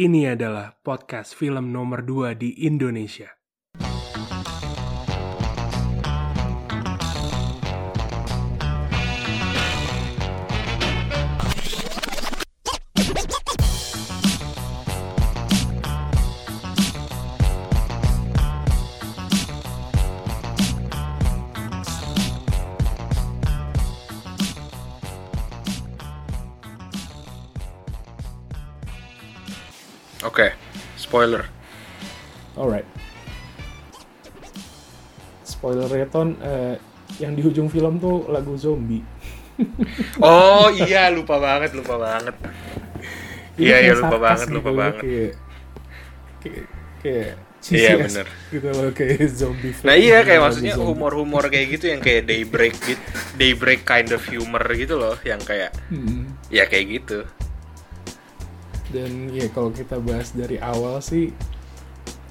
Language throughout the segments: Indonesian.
Ini adalah podcast film nomor 2 di Indonesia. Spoiler. Alright. Spoilernya ton eh, yang di ujung film tuh lagu zombie. Oh iya, lupa banget, lupa banget. Iya, iya, kayak lupa banget, gitu, lupa lu banget. Kayak kayak, kayak Iya, bener. gitu loh kayak zombie. Nah film, iya kayak lagu maksudnya humor-humor kayak gitu yang kayak daybreak gitu, daybreak kind of humor gitu loh, yang kayak Hmm. ya kayak gitu. Dan ya kalau kita bahas dari awal sih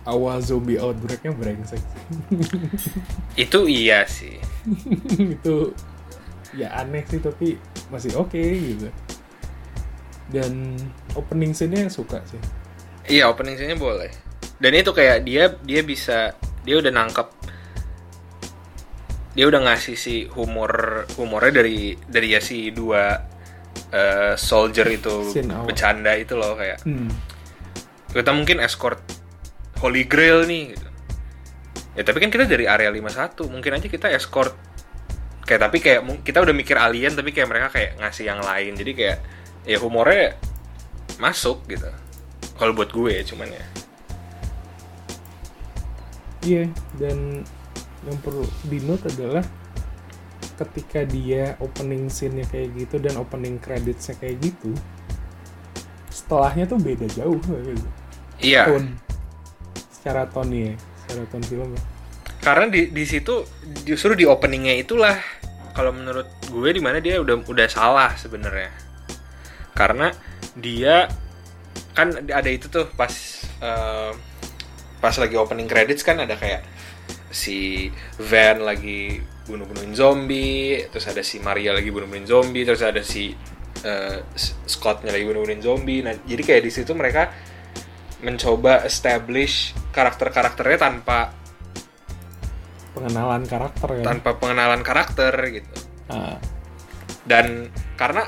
awal zombie outbreaknya brengsek. Itu iya sih. itu ya aneh sih tapi masih oke gitu. Dan opening scene-nya suka sih. Iya opening scene-nya boleh. Dan itu kayak dia dia bisa dia udah nangkep dia udah ngasih si humor humornya dari dari ya si dua eh, soldier itu bercanda itu loh kayak Hmm. kita mungkin escort Holy Grail nih gitu. Ya tapi kan kita dari area 51, mungkin aja kita escort kayak tapi kayak kita udah mikir alien tapi kayak mereka kayak ngasih yang lain. Jadi kayak ya humornya masuk gitu. Kalau buat gue cuman ya. Iya, dan yang perlu di note adalah ketika dia opening scene-nya kayak gitu dan opening credits-nya kayak gitu, setelahnya tuh beda jauh gitu. Iya. Tone. Secara tone ya, secara tone film. Karena di di situ justru di openingnya itulah kalau menurut gue di mana dia udah udah salah sebenarnya. Karena dia kan ada itu tuh pas eh, pas lagi opening credits kan ada kayak si Van lagi bunuh-bunuhin zombie, terus ada si Maria lagi bunuh-bunuhin zombie, terus ada si S- Scottnya lagi bunuh-bunuhin zombie. Nah, jadi kayak di situ mereka mencoba establish karakter-karakternya tanpa Pengenalan karakter kan. tanpa pengenalan karakter gitu Ah, dan karena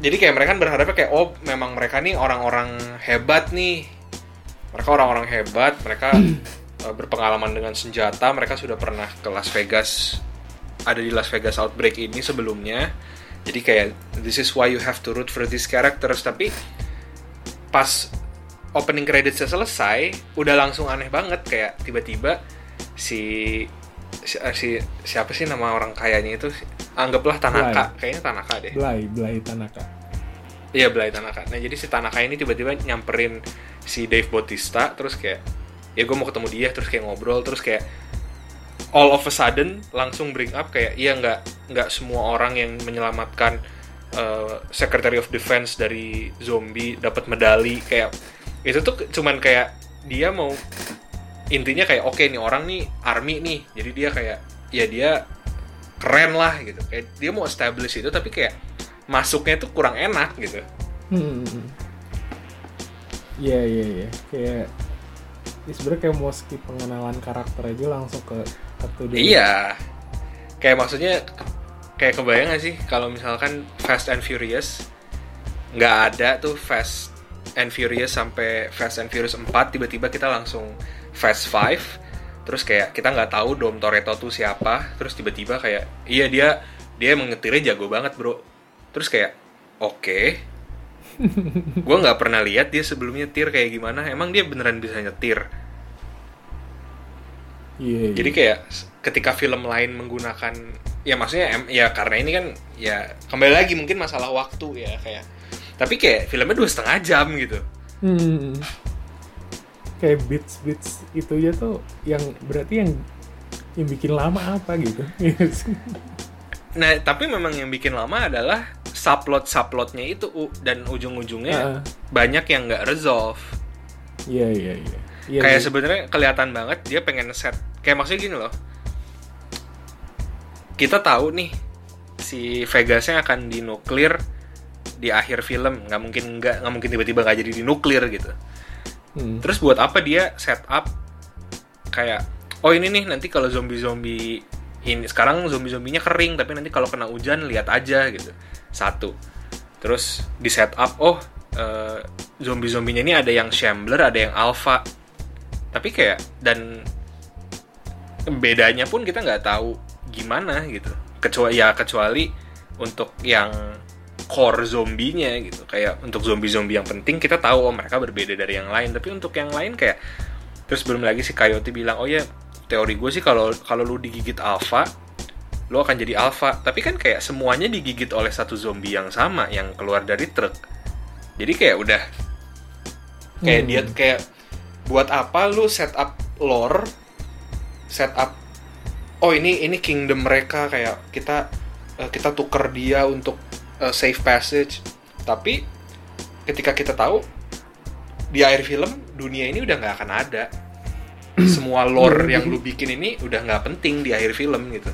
jadi kayak mereka kan berharapnya kayak oh memang mereka nih orang-orang hebat nih mereka orang-orang hebat mereka eh, berpengalaman dengan senjata mereka sudah pernah ke Las Vegas ada di Las Vegas Outbreak ini sebelumnya. Jadi kayak this is why you have to root for these characters. Tapi pas opening creditsnya selesai udah langsung aneh banget. Kayak tiba-tiba si si, si siapa sih nama orang kayanya itu? Anggaplah Tanaka. Kayaknya Tanaka deh. Blay, Blay Tanaka. iya Blay Tanaka. Nah jadi si Tanaka ini tiba-tiba nyamperin si Dave Bautista terus kayak ya gue mau ketemu dia terus kayak ngobrol terus kayak all of a sudden langsung bring up kayak iya nggak nggak semua orang yang menyelamatkan uh, Secretary of Defense dari zombie dapat medali kayak itu tuh cuman kayak dia mau intinya kayak oke nih orang nih army nih jadi dia kayak ya dia keren lah gitu kayak dia mau establish itu tapi kayak masuknya tuh kurang enak gitu Hmm. Iya, iya, iya. Kayak ya sebenarnya kayak mau skip pengenalan karakter aja langsung ke satu dulu. Iya. Kayak maksudnya kayak kebayang gak sih kalau misalkan Fast and Furious nggak ada tuh Fast and Furious sampai Fast and Furious 4 tiba-tiba kita langsung Fast 5 terus kayak kita nggak tahu Dom Toretto tuh siapa terus tiba-tiba kayak iya dia dia emang nyetirnya jago banget bro terus kayak oke gue nggak pernah lihat dia sebelumnya nyetir kayak gimana emang dia beneran bisa nyetir Iya, iya. Jadi kayak ketika film lain menggunakan ya maksudnya ya karena ini kan ya kembali lagi mungkin masalah waktu ya kayak tapi kayak filmnya dua setengah jam gitu. Hmm. Kayak beats beats itu ya tuh yang berarti yang yang bikin lama apa gitu. Nah tapi memang yang bikin lama adalah subplot subplotnya itu dan ujung-ujungnya Heeh. banyak yang nggak resolve. Iya iya iya. Iya, kayak iya. sebenarnya kelihatan banget dia pengen set kayak maksudnya gini loh. Kita tahu nih si Vegasnya akan dinuklir di akhir film nggak mungkin nggak nggak mungkin tiba-tiba nggak jadi di nuklir gitu Hmm. terus buat apa dia set up kayak oh ini nih nanti kalau zombie zombie ini sekarang zombie zombinya kering tapi nanti kalau kena hujan lihat aja gitu. Satu. Terus di set up oh zombie zombinya ini ada yang shambler ada yang alpha. Tapi kayak dan bedanya pun kita nggak tahu gimana gitu. Kecuali ya kecuali untuk yang core zombinya gitu. Kayak untuk zombie-zombie yang penting kita tahu oh mereka berbeda dari yang lain. Tapi untuk yang lain kayak terus belum lagi si Coyote bilang oh ya teori gue sih kalau kalau lu digigit alpha lu akan jadi alpha. Tapi kan kayak semuanya digigit oleh satu zombie yang sama yang keluar dari truk. Jadi kayak udah kayak Hmm. dia kayak buat apa lu set up lore set up oh ini ini kingdom mereka kayak kita eh, kita tuker dia untuk eh, safe passage. Tapi ketika kita tahu di akhir film dunia ini udah nggak akan ada semua lore Iya, yang lu bikin ini udah nggak penting di akhir film gitu.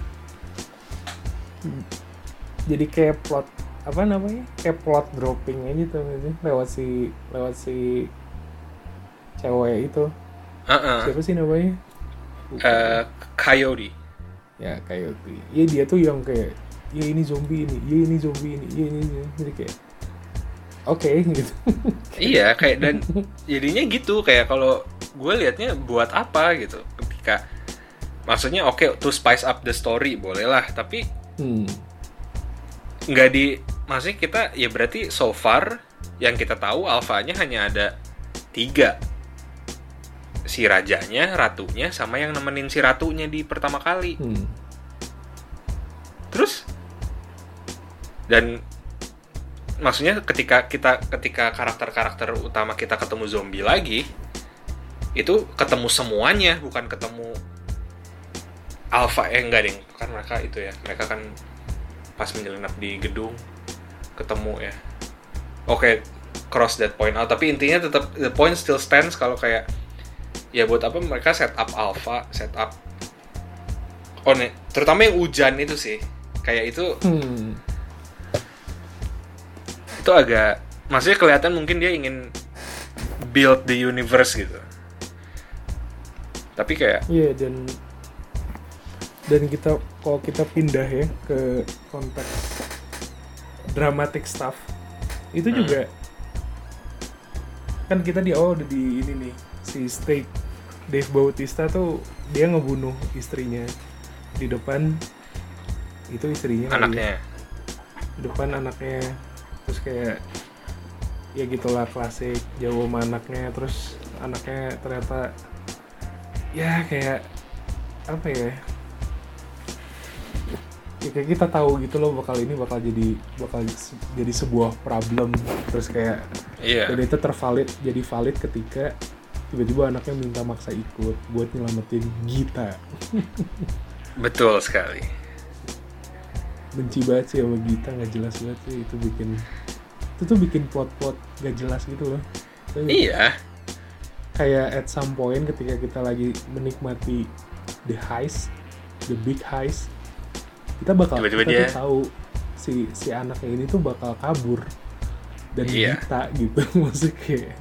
Jadi kayak plot apa namanya kayak plot dropping aja tuh gitu, lewat si lewat si cewek itu. Heeh. siapa sih namanya? Eh, Coyote. Ya kayak ya dia tuh yang kayak ya ini zombie ini ya ini zombie ini ya ini, ini. jadi kayak oke gitu. Iya kayak dan jadinya gitu kayak kalau gue liatnya buat apa gitu ketika maksudnya oke to spice up the story boleh lah tapi hmm. nggak di maksudnya kita ya berarti so far yang kita tahu alfanya hanya ada tiga si rajanya ratunya sama yang nemenin si ratunya di pertama kali Hmm. terus dan maksudnya ketika kita ketika karakter-karakter utama kita ketemu zombie lagi itu ketemu semuanya bukan ketemu alpha eh enggak ding. Kan mereka itu ya mereka kan pas menyelinap di gedung ketemu ya. Oke cross that point out. Tapi intinya tetap the point still stands kalau kayak ya buat apa mereka set up alpha set up oh nih terutama yang hujan itu sih. Kayak itu Hmm. itu agak maksudnya kelihatan mungkin dia ingin build the universe gitu tapi kayak Iya dan dan kita kalau kita pindah ya ke konteks dramatic stuff itu Hmm. juga kan kita di awal udah di ini nih si Steak Dave Bautista tuh dia ngebunuh istrinya di depan itu istrinya ya. anaknya di depan anaknya terus kayak ya gitulah klasik jauh sama anaknya terus anaknya ternyata ya kayak apa ya? Ya kayak kita tahu gitu loh bakal ini bakal jadi bakal jadi sebuah problem. Terus kayak iya. dan itu tervalid jadi valid ketika tiba-tiba anaknya minta maksa ikut buat nyelamatin Gita. Betul sekali. Benci banget sih sama Gita nggak jelas banget sih. Itu bikin itu tuh bikin plot-plot gak jelas gitu loh. Iya kayak at some point ketika kita lagi menikmati the heist the big heist kita bakal Tiba-tiba kita dia- tuh tahu si si anaknya ini tuh bakal kabur dan Iya. Gita gitu maksudnya. Kayak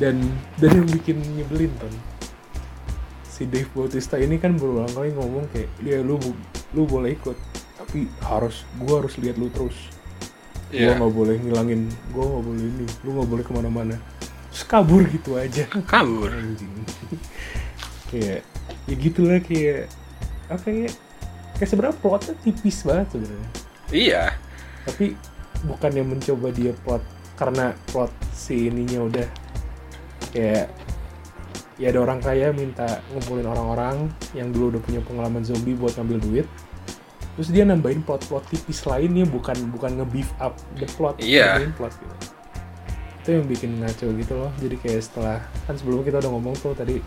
dan dan yang bikin nyebelin kan si Dave Bautista ini kan berulang kali ngomong kayak ya lu lu boleh ikut tapi harus gua harus lihat lu terus. Gua iya. nggak boleh ngilangin gua nggak boleh ini lu nggak boleh ke mana-mana terus kabur gitu aja. Kabur? Anjing. Kayak ya gitulah kayak apa ya kayak sebenarnya plotnya tipis banget sebenarnya. Iya. Tapi bukan yang mencoba dia plot karena plot si ininya udah kayak ya ada orang kaya minta ngumpulin orang-orang yang dulu udah punya pengalaman zombie buat ngambil duit. Terus dia nambahin plot-plot tipis lainnya bukan bukan nge-beef up the plot Iya. nambahin plot gitu itu yang bikin ngaco gitu loh jadi kayak setelah kan sebelumnya kita udah ngomong tuh tadi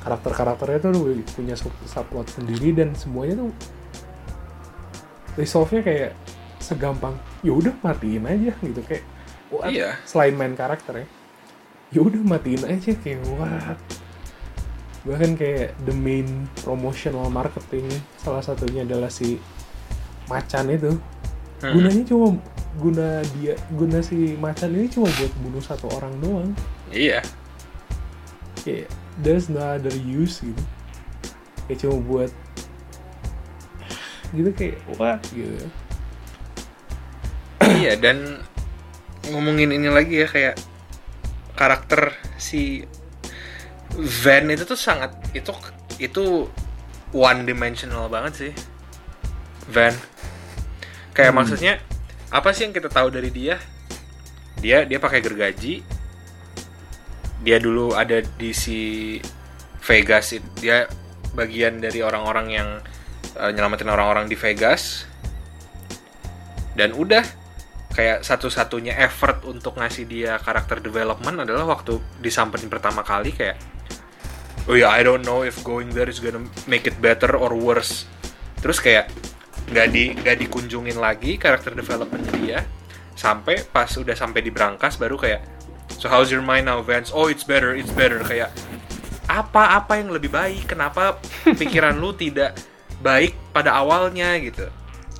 karakter-karakternya tuh udah punya sub- subplot sendiri dan semuanya tuh resolve-nya kayak segampang ya udah matiin aja gitu kayak what? Iya. selain main karakter ya ya udah matiin aja kayak what bahkan kayak the main promotional marketing salah satunya adalah si macan itu Hmm. gunanya cuma guna dia guna si macan ini cuma buat bunuh satu orang doang. Iya. kayak there's no other use gitu. Kayak cuma buat gitu kayak what gitu. Iya dan ngomongin ini lagi ya kayak karakter si Van itu tuh sangat itu itu one dimensional banget sih. Van. Kayak Hmm. maksudnya apa sih yang kita tahu dari dia? Dia dia pakai gergaji. Dia dulu ada di si Vegas dia bagian dari orang-orang yang uh, nyelamatin orang-orang di Vegas. Dan udah kayak satu-satunya effort untuk ngasih dia karakter development adalah waktu disamperin pertama kali kayak oh ya I don't know if going there is gonna make it better or worse. Terus kayak nggak di nggak dikunjungin lagi karakter developmentnya dia sampai pas udah sampai di brankas baru kayak so how's your mind now Vance? Oh it's better it's better. Kayak apa apa yang lebih baik? Kenapa pikiran lu tidak baik pada awalnya? Gitu.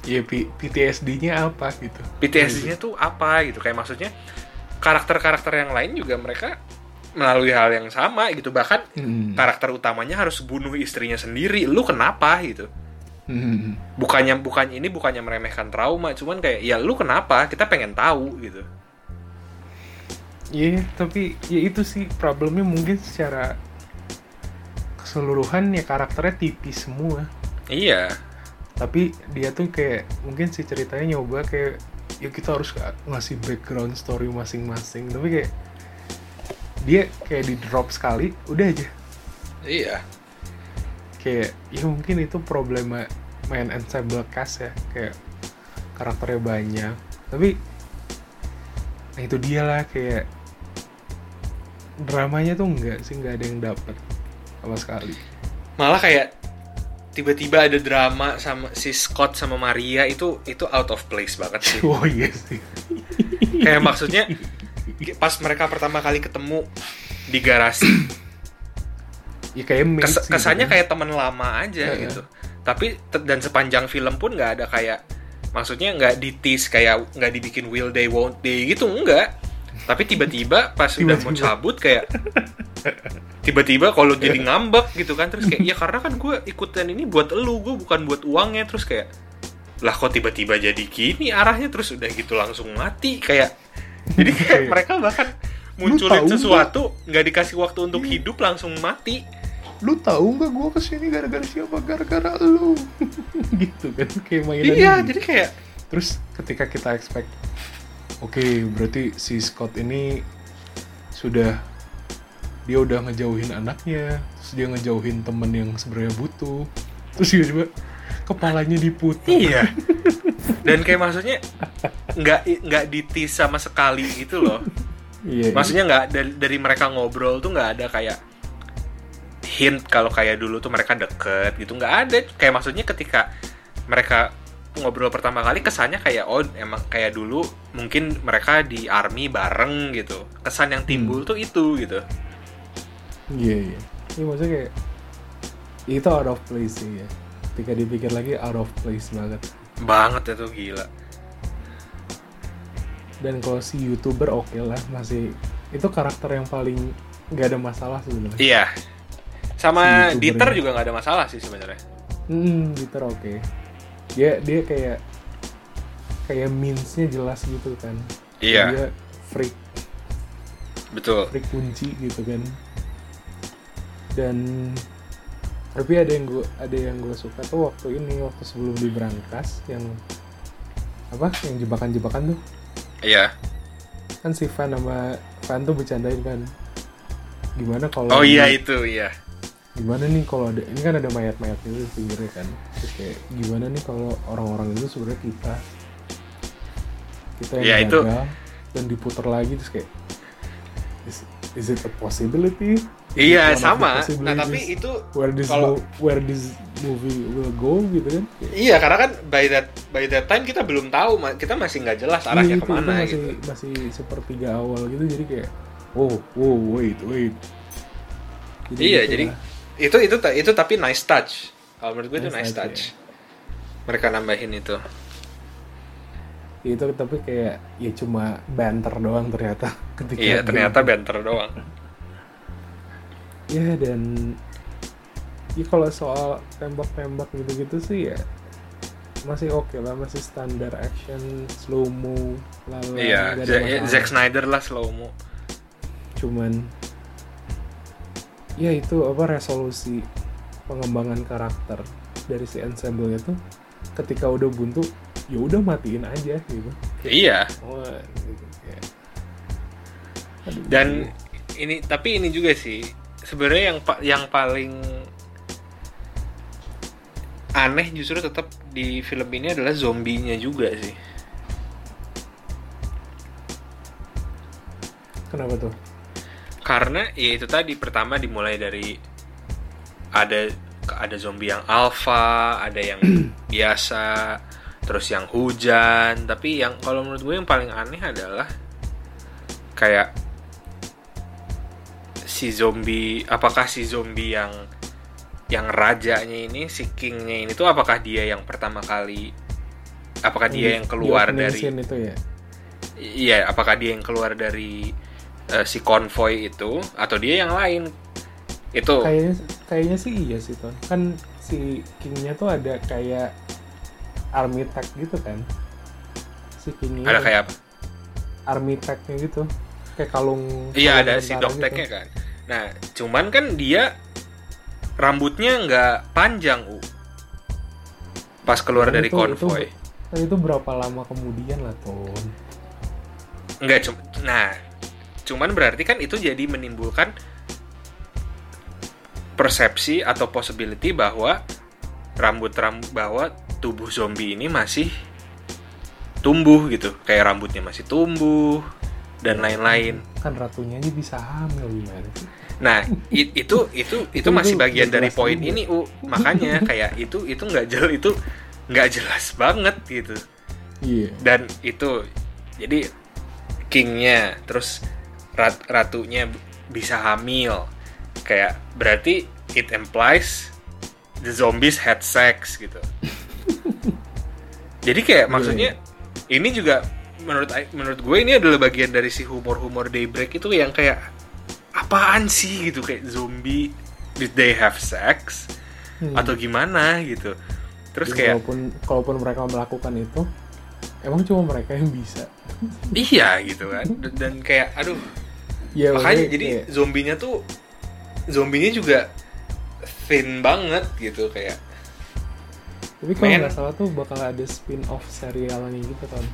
Ya PTSD-nya apa gitu? PTSD-nya tuh apa gitu. Kayak maksudnya karakter-karakter yang lain juga mereka melalui hal yang sama gitu. Bahkan Hmm. karakter utamanya harus bunuh istrinya sendiri. Lu kenapa? Gitu Hmm. bukannya bukan ini bukannya meremehkan trauma cuman kayak ya lu kenapa kita pengen tahu gitu Iya, tapi ya itu sih problemnya mungkin secara keseluruhan ya karakternya tipis semua. iya Tapi dia tuh kayak mungkin si ceritanya nyoba kayak ya kita harus ngasih background story masing-masing. Tapi kayak dia kayak di drop sekali, udah aja. iya Kayak ya mungkin itu problema main ensemble cast ya, kayak karakternya banyak. Tapi nah itu dia lah kayak dramanya tuh enggak sih nggak ada yang dapet sama sekali. Malah kayak tiba-tiba ada drama sama si Scott sama Maria itu itu out of place banget sih. Oh iya sih. Kayak maksudnya pas mereka pertama kali ketemu di garasi ya kayak mates kes- kesannya kan. kayak teman lama aja Iya, gitu. tapi te- dan sepanjang film pun nggak ada kayak maksudnya nggak ditis kayak nggak dibikin will they won't they gitu enggak tapi tiba-tiba pas udah mau cabut kayak tiba-tiba kalau jadi ngambek gitu kan terus kayak ya karena kan gue ikutan ini buat elu gue bukan buat uangnya. Terus kayak lah kok tiba-tiba jadi gini arahnya? Terus udah gitu langsung mati kayak. Jadi kayak Kayak, mereka bahkan munculin sesuatu nggak dikasih waktu untuk Iya. hidup langsung mati lu tahu nggak gue ke sini gara-gara siapa? Gara-gara lu. Gitu kan kayak mainan iya gitu. jadi kayak terus ketika kita expect oke berarti si Scott ini sudah dia udah ngejauhin anaknya terus dia ngejauhin temen yang sebenarnya butuh. Terus tiba-tiba kepalanya diputar. Iya. Dan kayak maksudnya nggak nggak ditis sama sekali gitu loh. Iya maksudnya nggak dari, dari mereka ngobrol tuh nggak ada kayak hint kalau kayak dulu tuh mereka deket gitu. Nggak ada. Kayak maksudnya ketika mereka ngobrol pertama kali kesannya kayak oh emang kayak dulu mungkin mereka di army bareng gitu. Kesan yang timbul tuh itu gitu. Iya iya. Iya, maksudnya kayak itu out of place sih ya. Ketika dipikir lagi out of place banget. Banget itu gila. Dan kalau si youtuber oke lah masih itu karakter yang paling nggak ada masalah sebenarnya. Iya sama Si Dieter juga nggak ada masalah sih sebenarnya. Hmm, Twitter oke. Dia dia kayak kayak means-nya jelas gitu kan. iya. Dia freak. Betul. Freak kunci gitu kan. Dan tapi ada yang gua ada yang gue suka tuh waktu ini waktu sebelum di berangkas yang apa yang jebakan-jebakan tuh. Iya. Kan si Van sama Van tuh bercandain kan. Gimana kalau oh iya itu iya gimana nih kalau ada ini kan ada mayat-mayat itu di pinggirnya kan. Terus kayak gimana nih kalau orang-orang itu sebenarnya kita kita yang Ya, itu- dan diputar lagi terus kayak is, is it a possibility? Iya the sama. Nah tapi itu where this kalau- where this movie will go gitu kan? Kayak, Iya, karena kan by that by that time kita belum tahu, kita masih nggak jelas arahnya iya, itu- ke mana itu masih gitu. masih sepertiga awal gitu jadi kayak oh oh wait wait. Iya, gitu jadi lah. Itu itu itu tapi nice touch. Kalau menurut gue itu Nice nice touch, touch. Mereka nambahin itu. itu tapi kayak ya cuma banter doang ternyata ketika iya ternyata banter doang ya dan ya kalau soal tembak-tembak gitu-gitu sih ya masih oke lah masih standar action slow mo lala iya Z- masalah. Zack Snyder lah slow mo cuman ya itu apa resolusi pengembangan karakter dari si ensemble itu ketika udah buntu ya udah matiin aja gitu. Iya. Wah, gitu, kayak. Aduh, dan ini tapi ini juga sih sebenarnya yang yang paling aneh justru tetap di film ini adalah zombinya juga sih. Kenapa tuh karena ya itu tadi pertama dimulai dari ada ada zombie yang alpha ada yang biasa terus yang hujan. Tapi yang kalau menurut gue yang paling aneh adalah kayak si zombie apakah si zombie yang yang rajanya ini si kingnya ini tuh apakah dia yang pertama kali apakah dia yang keluar dari itu ya? Iya, apakah dia yang keluar dari eh, si konvoy itu atau dia yang lain? Itu kayaknya kayaknya sih iya sih ton kan si kingnya tuh ada kayak army tag gitu kan si kingnya ada kayak apa? army tagnya gitu kayak kalung Iya, kalung ada si dokteknya gitu. kan. Nah, cuman kan dia rambutnya nggak panjang, U. Pas keluar Dan dari itu- konvoy. itu, itu berapa lama kemudian lah ton Enggak cuma nah, cuman berarti kan itu jadi menimbulkan persepsi atau possibility bahwa rambut rambut bahwa tubuh zombie ini masih tumbuh gitu, kayak rambutnya masih tumbuh dan lain-lain. kan ratunya aja bisa hamil gimana sih Nah, i- itu itu itu masih bagian dari poin ini, U. Makanya kayak itu itu nggak jelas itu nggak jelas banget gitu. iya Dan itu jadi kingnya terus rat- ratunya bisa hamil. Kayak berarti it implies the zombies had sex gitu. Jadi kayak maksudnya ini juga menurut menurut gue ini adalah bagian dari si humor-humor Daybreak itu yang kayak apaan sih gitu kayak zombie did they have sex Hmm. atau gimana gitu. Terus Ya, kayak walaupun kalaupun mereka melakukan itu emang cuma mereka yang bisa iya gitu kan dan kayak aduh ya makanya jadi kayak- zombinya tuh zombinya juga thin banget gitu kayak tapi kalau nggak salah tuh bakal ada spin off serialnya gitu kan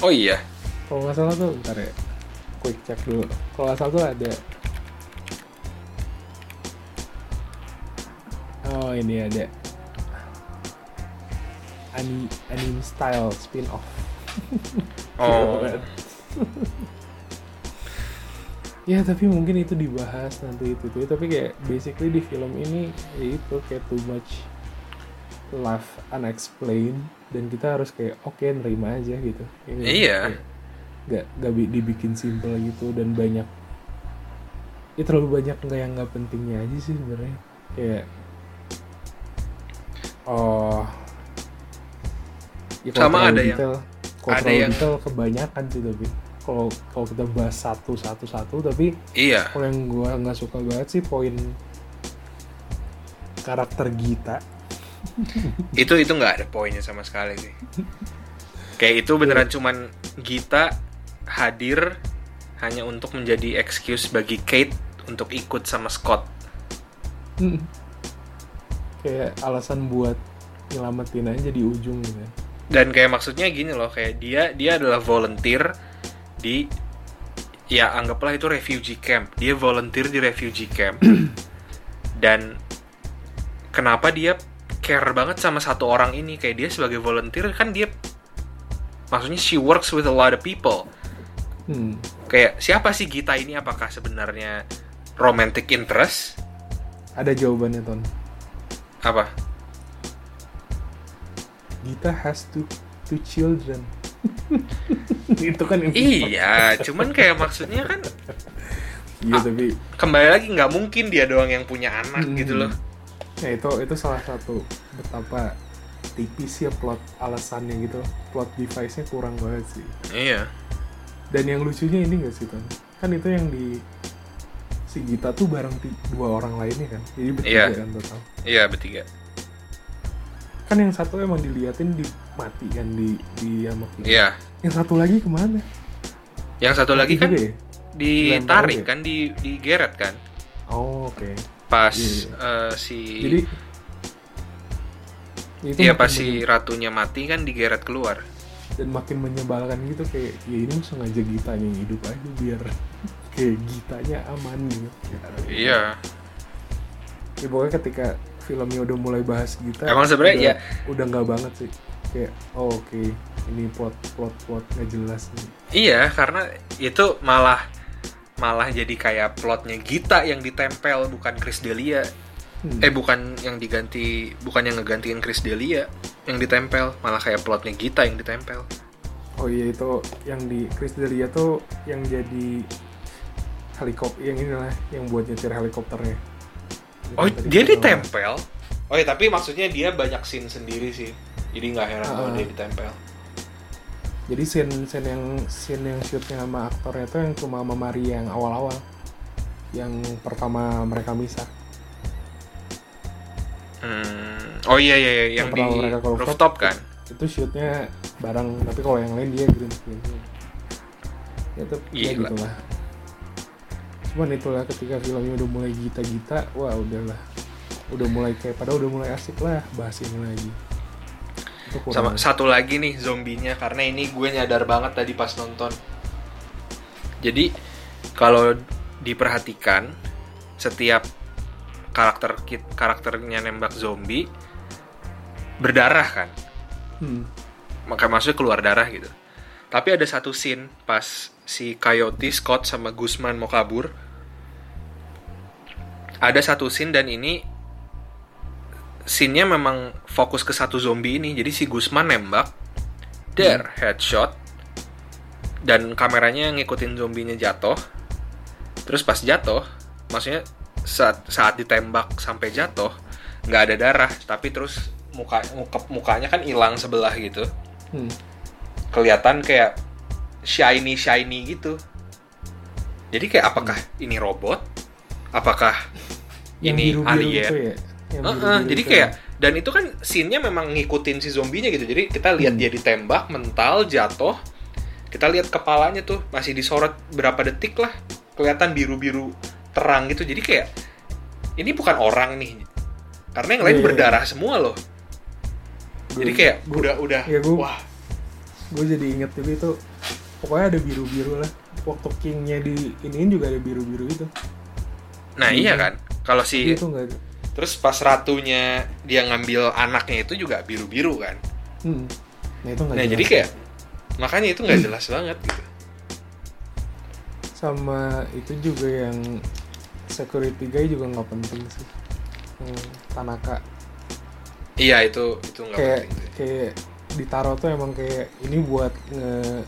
oh iya. Kalau nggak salah tuh ntar ya quick check dulu. kalau nggak salah tuh ada. Oh ini ada. Anime anime style spin off oh ya tapi mungkin itu dibahas nanti itu tuh tapi kayak basically di film ini ya itu kayak too much laugh unexplained. Dan kita harus kayak oke nerima aja gitu. Nggak? Iya. Nggak nggak bi- dibikin simple gitu dan banyak ya terlalu banyak nggak yang nggak pentingnya aja sih sebenarnya. Kayak oh ya Sama ada yang- detail, kalau ada yang- detail kebanyakan sih tapi kalau kalau kita bahas satu satu satu tapi iya. kalau yang gua nggak suka banget sih poin karakter Gita. Itu itu nggak ada poinnya sama sekali sih. Kayak itu beneran cuman Gita hadir hanya untuk menjadi excuse bagi Kate untuk ikut sama Scott. Kayak alasan buat nyelamatin aja di ujung gitu. Dan kayak maksudnya gini loh kayak dia dia adalah volunteer di ya anggaplah itu refugee camp. Dia volunteer di refugee camp. Dan kenapa dia care banget sama satu orang ini? Kayak dia sebagai volunteer kan dia maksudnya she works with a lot of people. Hmm. kayak siapa sih Gita ini? Apakah sebenarnya romantic interest? Ada jawabannya ton. Apa? Gita has two two children itu kan iya cuman kayak maksudnya kan iya tapi kembali lagi nggak mungkin dia doang yang punya anak Hmm. gitu loh. Ya itu itu salah satu betapa tipis ya plot alasannya gitu plot device-nya kurang banget sih. Iya. Dan yang lucunya ini gak sih Ton? Kan itu yang di si Gita tuh bareng dua orang lainnya kan? Jadi bertiga Iya. kan total. Iya bertiga kan yang satu emang diliatin di mati kan di di sama Gita. iya. Yang satu lagi ke mana? Yang satu lagi kan ya? ditarik kan di di Geret kan? Oh oke. Pas Iya, eh, si jadi iya pas si ratunya mati kan di Geret keluar. Dan makin menyebalkan gitu kayak ya ini sengaja Gitanya yang hidup aja biar kayak Gitanya aman gitu. Iya. Ya pokoknya ketika filmnya udah mulai bahas Gita Emang sebenarnya udah, ya- udah nggak banget sih. Kayak oh oke ini plot plot plot nggak jelas nih. Iya karena itu malah malah jadi kayak plotnya Gita yang ditempel bukan Chris Delia. Hmm. eh bukan yang diganti bukan yang ngegantiin Chris Delia yang ditempel malah kayak plotnya Gita yang ditempel. Oh iya itu yang di Chris Delia tuh yang jadi helikopter yang inilah yang buat nyetir helikopternya oh dia ditempel? Oh ya tapi maksudnya dia banyak scene sendiri sih. Jadi nggak heran kalau Ah. dia ditempel. Jadi scene scene yang scene yang shootnya sama aktornya tuh yang cuma sama Maria yang awal-awal. Yang pertama mereka misah. Hmm. oh iya iya, iya. Yang Yang di pertama mereka rooftop. rooftop kan? Itu shootnya bareng. Tapi kalau yang lain dia green screen. Ya itu ya gitu lah cuman itulah ketika filmnya udah mulai gita-gita wah udahlah. Udah mulai kayak pada udah mulai asik lah bahas ini lagi. Sama satu lagi nih zombinya. Karena ini gue nyadar banget tadi pas nonton. Jadi kalau diperhatikan setiap karakter kit- karakternya nembak zombie berdarah kan? Hmm. maka maksudnya keluar darah gitu tapi ada satu scene pas si Coyote Scott sama Guzman mau kabur. Ada satu scene dan ini scene-nya memang fokus ke satu zombie ini. Jadi si Guzman nembak der headshot dan kameranya ngikutin zombinya jatuh. Terus pas jatuh maksudnya saat saat ditembak sampai jatuh nggak ada darah. Tapi terus muka, muka mukanya kan hilang sebelah gitu. Hmm. Kelihatan kayak shiny shiny gitu. Jadi kayak apakah ini robot? Apakah Yang ini biru-biru alien? gitu ya? Yang Heeh, biru-biru jadi itu kayak ya. dan itu kan scene-nya memang ngikutin si zombinya gitu. Jadi kita lihat Hmm. dia ditembak mental jatuh. Kita lihat kepalanya tuh masih disorot berapa detik lah. Kelihatan biru-biru terang gitu. Jadi kayak ini bukan orang nih. Karena yang lain Iya, iya, berdarah semua loh. Jadi Gua- kayak gua- udah udah ya gua- wah gue jadi inget juga itu pokoknya ada biru-biru lah waktu Kingnya di iniin juga ada biru-biru itu nah iya Hmm. kan kalau si itu nggak terus pas ratunya dia ngambil anaknya itu juga biru-biru kan hmm. nah itu nggak nah jelas. jadi kayak makanya itu nggak jelas banget gitu sama itu juga yang security guy juga nggak penting sih yang Tanaka iya itu itu nggak penting sih. kayak ditaruh tuh emang kayak ini buat nge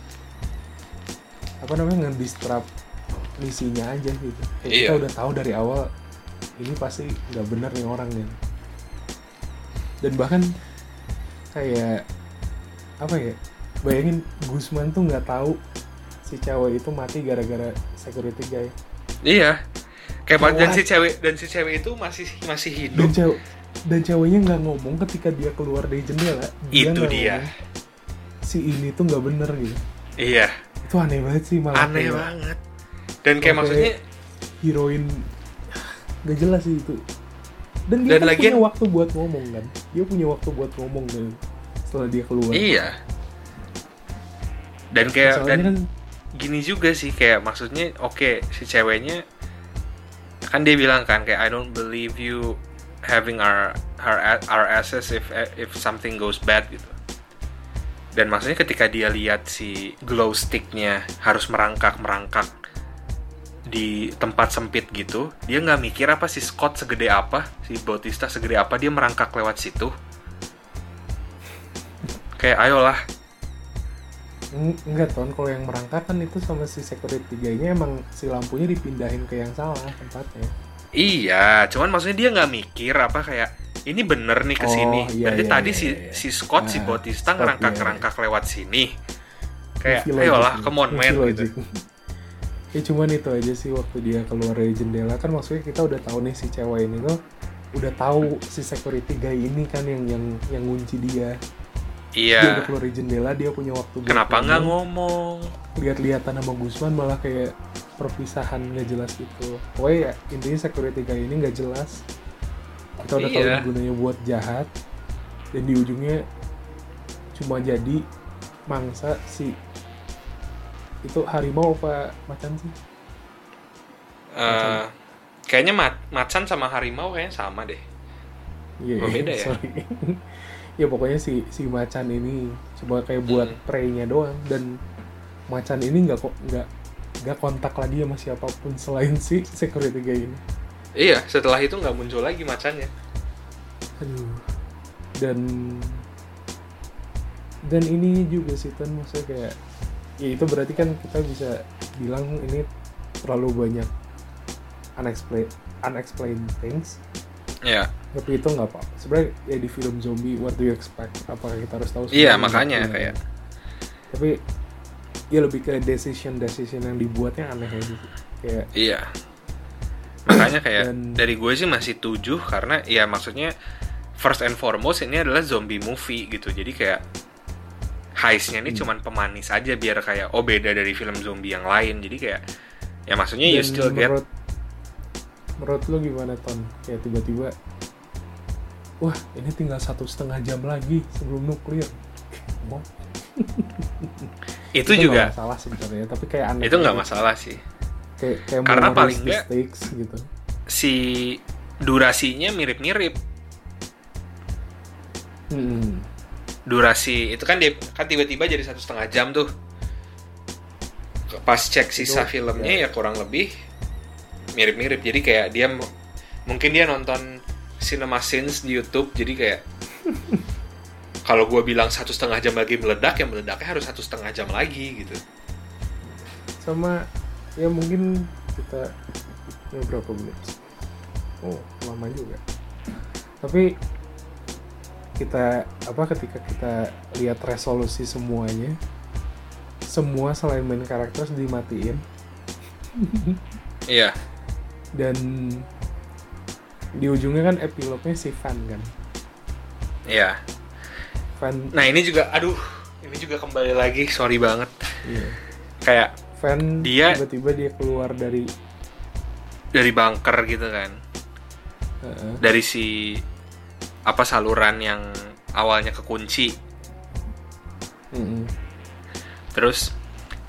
apa namanya nge-disrupt misinya aja gitu kayak kita Iya. udah tahu dari awal ini pasti nggak benar nih orang gitu dan bahkan kayak apa ya bayangin Gusman tuh nggak tahu si cewek itu mati gara-gara security guy Iya. Kayak dan si cewek dan si cewek itu masih masih dan hidup. cewek dan ceweknya nggak ngomong ketika dia keluar dari jendela Itu nggak dia. ngomong, si ini tuh nggak bener gitu Iya, itu aneh banget sih malah aneh kayak banget. Dan kayak maksudnya heroin gak jelas sih itu dan dia Dan kan lagian- punya waktu buat ngomong kan dia punya waktu buat ngomong kan setelah dia keluar iya. Dan kayak Masalahnya dan kan gini juga sih kayak maksudnya oke si ceweknya kan dia bilang kan kayak I don't believe you having our our our asses if if something goes bad gitu. Dan maksudnya ketika dia lihat si glow sticknya harus merangkak merangkak di tempat sempit gitu, dia nggak mikir apa si Scott segede apa, si Bautista segede apa dia merangkak lewat situ. Kayak ayolah, Eng- enggak ton kalau yang merangkak kan itu sama si security guy-nya emang si lampunya dipindahin ke yang salah tempatnya Iya, cuman maksudnya dia nggak mikir apa kayak ini bener nih ke Oh, sini. iya, Berarti iya, tadi iya, si iya. si Scott, si Ah, Bautista ngerangkak-ngerangkak lewat sini. Kayak, ayolah, come on man gitu. ya cuman itu aja sih waktu dia keluar dari jendela kan maksudnya kita udah tahu nih si cewek ini tuh udah tahu si security guy ini kan yang yang yang ngunci dia dia udah Iya. keluar jendela dia punya waktu Kenapa nggak ngomong. lihat-lihatan sama Gusman malah kayak perpisahan nggak jelas gitu. Pokoknya ya intinya security guy ini nggak jelas. Kita udah tahu Iya. ini gunanya buat jahat dan di ujungnya cuma jadi mangsa si itu harimau apa macan sih? Eh, kayaknya ma- macan sama harimau kayaknya sama deh. Iya, Oh, beda ya? sorry. Ya pokoknya si si macan ini cuma kayak buat Hmm. prey-nya doang dan macan ini nggak kok nggak nggak kontak lagi sama siapa pun selain si security guy ini. Iya, setelah itu nggak muncul lagi macannya. Aduh. Dan dan ini juga sih kan maksudnya kayak ya itu berarti kan kita bisa bilang ini terlalu banyak unexplained unexplained things Iya. tapi itu nggak apa sebenarnya ya di film zombie what do you expect apakah kita harus tahu Iya, semuanya? makanya Iya. kayak tapi ya lebih ke decision decision yang dibuatnya aneh aja sih kayak Iya. Makanya kayak Dan- dari gue sih masih tujuh karena ya maksudnya first and foremost ini adalah zombie movie gitu. Jadi kayak heistnya ini Hmm. cuman pemanis aja biar kayak oh beda dari film zombie yang lain. Jadi kayak ya maksudnya you dan still get menurut lo gimana ton kayak tiba-tiba wah ini tinggal satu setengah jam lagi sebelum nuklir Mau? itu nggak juga masalah sebenarnya tapi kayak aneh itu nggak masalah sih. kayak, kayak Karena paling nggak- gitu Si durasinya mirip-mirip. Hmm. Durasi itu kan dia kan tiba-tiba jadi satu setengah jam tuh. Pas cek sisa Itu, filmnya ya kurang lebih mirip-mirip. Jadi kayak dia mungkin dia nonton cinema scenes di YouTube. Jadi kayak kalau gue bilang satu setengah jam lagi meledak, ya meledaknya harus satu setengah jam lagi gitu. sama ya mungkin kita ya berapa menit oh lama juga tapi kita apa ketika kita lihat resolusi semuanya semua selain main karakter dimatiin Iya, dan di ujungnya kan epilognya si Van kan iya. Van Nah ini juga, aduh, ini juga kembali lagi, sorry banget. iya. Kayak Van Dia- tiba-tiba dia keluar dari dari bunker gitu kan. uh, dari si apa saluran yang awalnya kekunci mm-mm. terus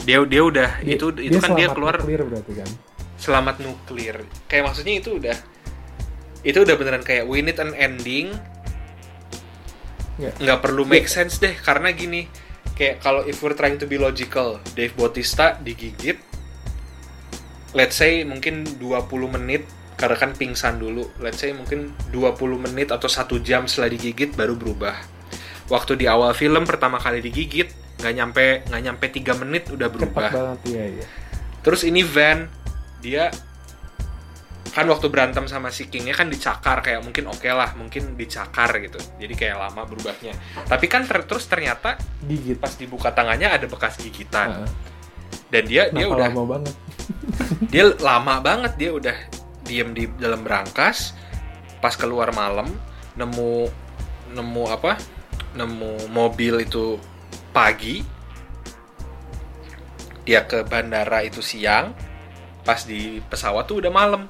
dia dia udah Dia- itu itu kan dia keluar nuklir berarti kan selamat nuklir. Kayak maksudnya itu udah itu udah beneran kayak we need an ending. Nggak. Perlu make sense deh karena gini kayak kalau if we're trying to be logical Dave Bautista digigit let's say mungkin 20 menit karena kan pingsan dulu let's say mungkin 20 menit atau satu jam setelah digigit baru berubah. Waktu di awal film pertama kali digigit nggak nyampe nggak nyampe tiga menit udah cepat berubah. banget ya ya Terus ini Van dia kan waktu berantem sama si Kingnya kan dicakar kayak mungkin oke lah mungkin dicakar gitu. Jadi kayak lama berubahnya. Tapi kan ter- terus ternyata gigit pas dibuka tangannya ada bekas gigitan. Heeh. dan dia dia udah lama banget? dia lama banget dia udah diem di dalam berangkas. Pas keluar malam nemu nemu apa? Nemu mobil itu pagi. Dia ke bandara itu siang pas di pesawat tuh udah malam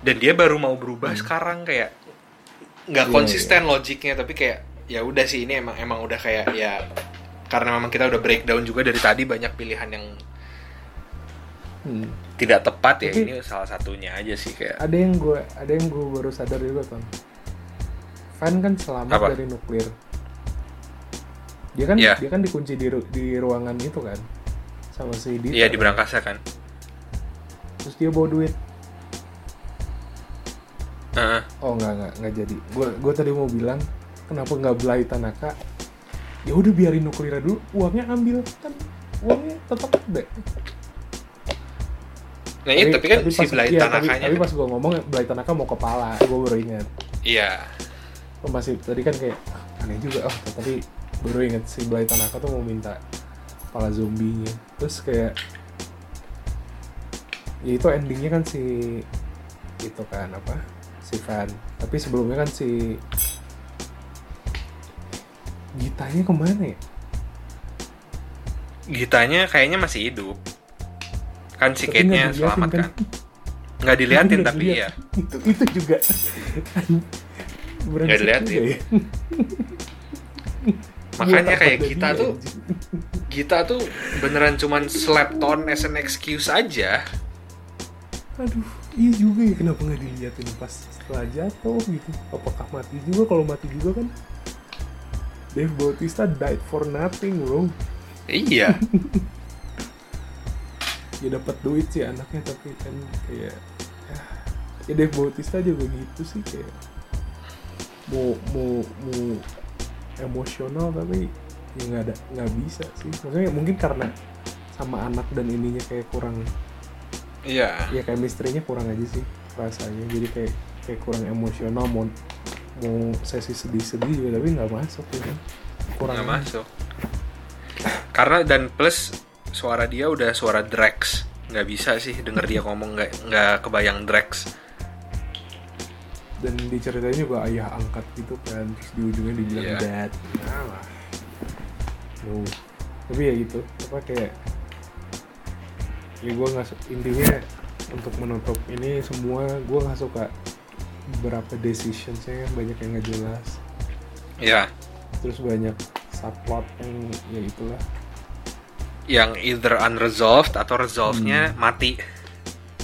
dan dia baru mau berubah sekarang kayak nggak Iya, konsisten logiknya tapi kayak ya udah sih ini emang emang udah kayak ya karena memang kita udah breakdown juga dari tadi banyak pilihan yang Hmm. tidak tepat ya ini salah satunya aja sih kayak ada yang gue ada yang gue baru sadar juga ton Van kan selamat Apa? dari nuklir dia kan Iya. dia kan dikunci di ru- di ruangan itu kan sama si Dita iya di kan. berangkasa kan terus dia bawa duit. Heeh. oh nggak nggak nggak jadi. Gue gue tadi mau bilang kenapa nggak belai Tanaka? Ya udah biarin nuklirnya dulu. Uangnya ambil. Kan uangnya tetap ada. Nah, iya, tapi kan si pas- Blay iya, tapi, Tanakanya tapi kan- pas gue ngomong Blay Tanaka mau kepala. Gue baru ingat. Iya. oh, masih tadi kan kayak ah, aneh juga. Oh tapi baru ingat si Blay Tanaka tuh mau minta kepala zombinya. Terus kayak ya itu endingnya kan si itu kan apa si Van tapi sebelumnya kan si Gitanya ke mana ya? Gitanya kayaknya masih hidup. Kan si Tapi Kate-nya nggak selamat kan? kan. Nggak diliatin Nggak tapi dilihat. iya. itu itu juga Brengsek diliatin. juga ya. Makanya kayak kita tuh? Gita tuh beneran cuman slept on as an excuse aja. Aduh. Iya juga ya kenapa nggak diliatin pas setelah jatuh gitu? Apakah mati juga? Kalau mati juga kan Dave Bautista died for nothing bro. Iya. ya dapat duit sih anaknya tapi kan kayak ya, ya Dave Bautista juga gitu sih kayak mau mau mau emosional tapi ya nggak ada nggak bisa sih. Maksudnya mungkin karena sama anak dan ininya kayak kurang Iya. ya chemistry-nya kurang aja sih rasanya jadi kayak kayak kurang emosional mau mau sesi sedih-sedih juga tapi nggak masuk gitu kurang Nggak masuk. Karena dan plus suara dia udah suara Drex. Nggak bisa sih denger dia ngomong nggak nggak kebayang Drex. dan diceritain juga ayah angkat gitu kan terus di ujungnya dibilang Iya. dad nah lah no tapi ya gitu apa kayak ya gue nggak intinya untuk menutup ini semua gue nggak suka beberapa decisionsnya banyak yang nggak jelas Ya. terus banyak subplot yang ya itulah Yang either unresolved atau resolve-nya mati.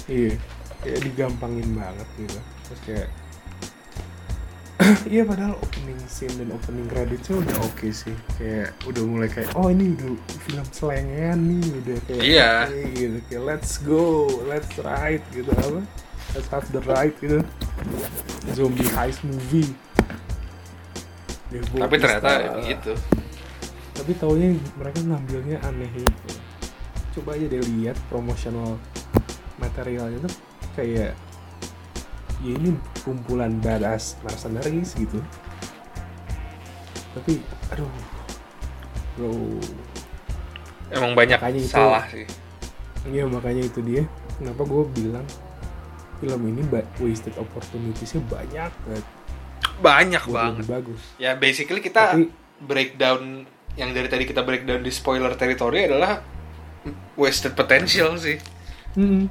Iya, kayak digampangin banget gitu. Terus kayak Iya padahal opening scene dan opening creditsnya udah oke sih. Kayak udah mulai kayak oh ini udah film selengean nih udah kayak Iya. oke gitu. Kayak let's go let's ride gitu. Apa? Let's have the ride gitu. Zombie heist movie. Dave Tapi ternyata gitu. tapi taunya mereka ngambilnya aneh. Gitu coba aja deh lihat promotional materialnya tuh kayak ya ini kumpulan badass mercenaries gitu tapi aduh bro Emang banyak Makanya itu- salah sih. iya makanya itu dia kenapa gue bilang film ini wasted opportunitiesnya banyak banget Banyak buat banget. bagus Ya basically kita Tapi- breakdown yang dari tadi kita breakdown di spoiler territory adalah wasted potential sih. Mm-mm.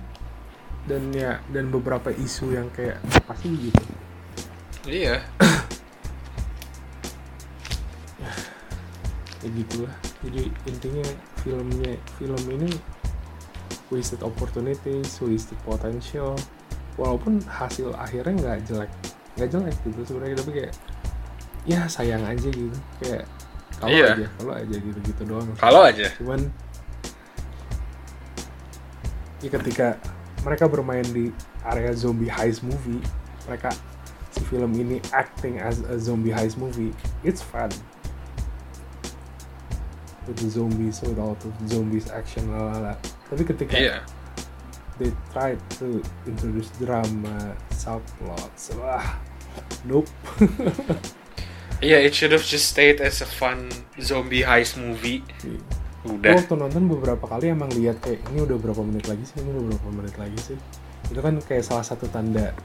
Dan ya dan beberapa isu yang kayak apa sih gitu Iya. ya gitulah jadi intinya filmnya film ini wasted opportunities wasted potential walaupun hasil akhirnya nggak jelek nggak jelek gitu sebenarnya tapi kayak ya sayang aja gitu kayak kalau Iya. aja kalau aja gitu gitu doang Kalau aja. cuman ya ketika mereka bermain di area zombie heist movie. Mereka si film ini acting as a zombie heist movie. It's fun. With the zombies with all the zombies action lalala tapi ketika Iya. they try to introduce drama subplots wah nope. Iya, it should have just stayed as a fun zombie heist movie. Udah. waktu nonton beberapa kali emang lihat kayak ini udah berapa menit lagi sih, ini udah berapa menit lagi sih. Itu kan kayak salah satu tanda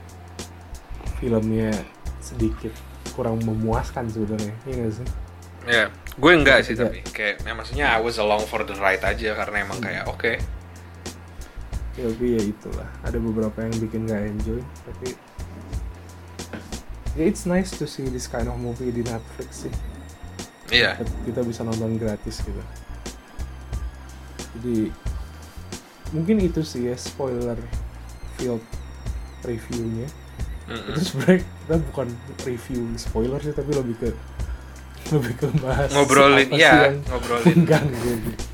filmnya sedikit kurang memuaskan sebenarnya, iya gak sih? Ya, gue enggak sih Iya. tapi kayak ya, maksudnya I was along for the ride aja karena emang Hmm. kayak oke. Ya, tapi ya itulah, ada beberapa yang bikin gak enjoy, tapi ya it's nice to see this kind of movie di Netflix sih. Iya. kita bisa nonton gratis gitu jadi mungkin itu sih ya spoiler field reviewnya Mm-mm. itu sebenarnya kita bukan review spoiler sih tapi lebih ke lebih ke bahas Ngobrolin, ya, yang ngobrolin mengganggu gitu.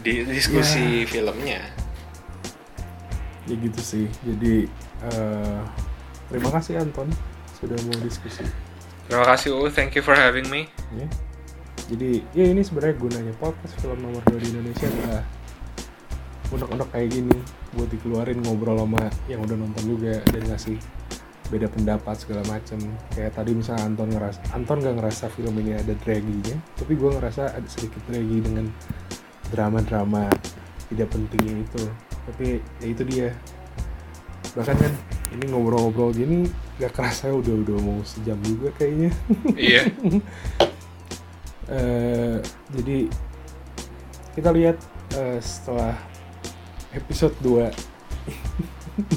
di diskusi filmnya. ya gitu sih jadi eh, terima kasih Anton sudah mau diskusi Terima kasih U, thank you for having me. ya jadi ya ini sebenarnya gunanya podcast film nomor 2 di Indonesia adalah unek-unek kayak gini buat dikeluarin ngobrol sama yang udah nonton juga dan ngasih beda pendapat segala macem. Kayak tadi misalnya Anton ngerasa Anton gak ngerasa film ini ada draginya tapi gue ngerasa ada sedikit dragi dengan drama-drama tidak pentingnya itu. Tapi ya itu dia. Bahkan kan ini ngobrol-ngobrol gini gak kerasa udah udah mau sejam juga kayaknya. Iya Eh, jadi kita lihat eh, setelah episode 2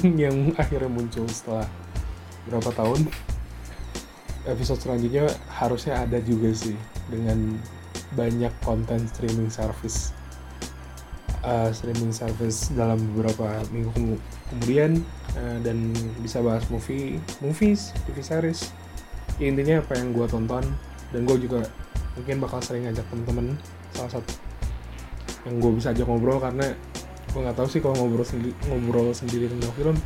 yang akhirnya muncul setelah berapa tahun episode selanjutnya harusnya ada juga sih dengan banyak konten streaming service. Eh, streaming service dalam beberapa minggu kemu- kemudian eh, dan bisa bahas movie movies TV series. Ya, intinya apa yang gue tonton dan gue juga mungkin bakal sering ngajak temen-temen salah satu yang gue bisa ajak ngobrol karena gue nggak tahu sih kalau ngobrol sendiri ngobrol sendiri tentang film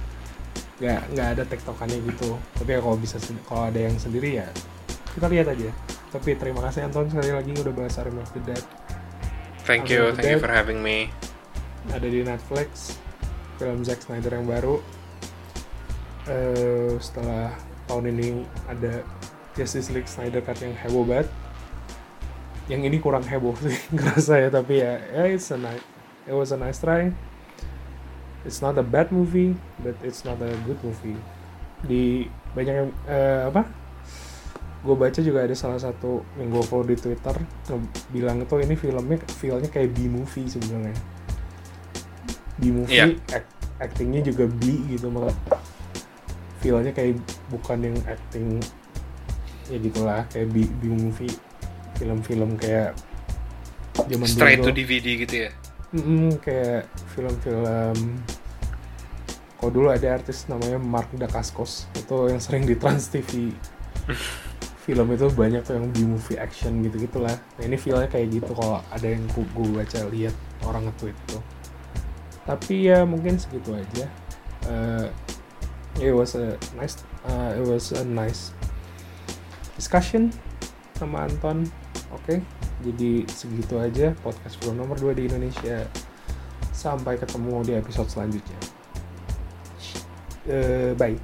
nggak nggak ada tektokannya gitu. Tapi ya kalau bisa kalau ada yang sendiri ya kita lihat aja. Tapi terima kasih Anton sekali lagi udah bahas Army of the Dead. Thank you thank you for having me. Ada di Netflix film Zack Snyder yang baru. Eh, setelah tahun ini ada Justice League Snyder Cut yang heboh banget yang ini kurang heboh sih ngerasa ya tapi ya ya it's a nice it was a nice try. It's not a bad movie but it's not a good movie. Di banyak yang eh, apa? Gue baca juga ada salah satu yang gue follow di Twitter bilang itu ini filmnya feelnya kayak B movie sebenarnya. B movie Iya. act- actingnya juga B gitu malah. Feelnya kayak bukan yang acting ya gitulah kayak B, B movie film-film kayak zaman straight dulu. to. DVD gitu ya? Mm, kayak film-film kalau dulu ada artis namanya Mark Dacascos itu yang sering di Trans TV film itu banyak tuh yang B-movie action gitu gitulah nah ini feelnya kayak gitu kalau ada yang gue baca lihat orang nge-tweet tuh. Tapi ya mungkin segitu aja. Eh, it was a nice uh, it was a nice discussion sama Anton oke jadi segitu aja podcast film nomor 2 di Indonesia. Sampai ketemu di episode selanjutnya. Eh, bye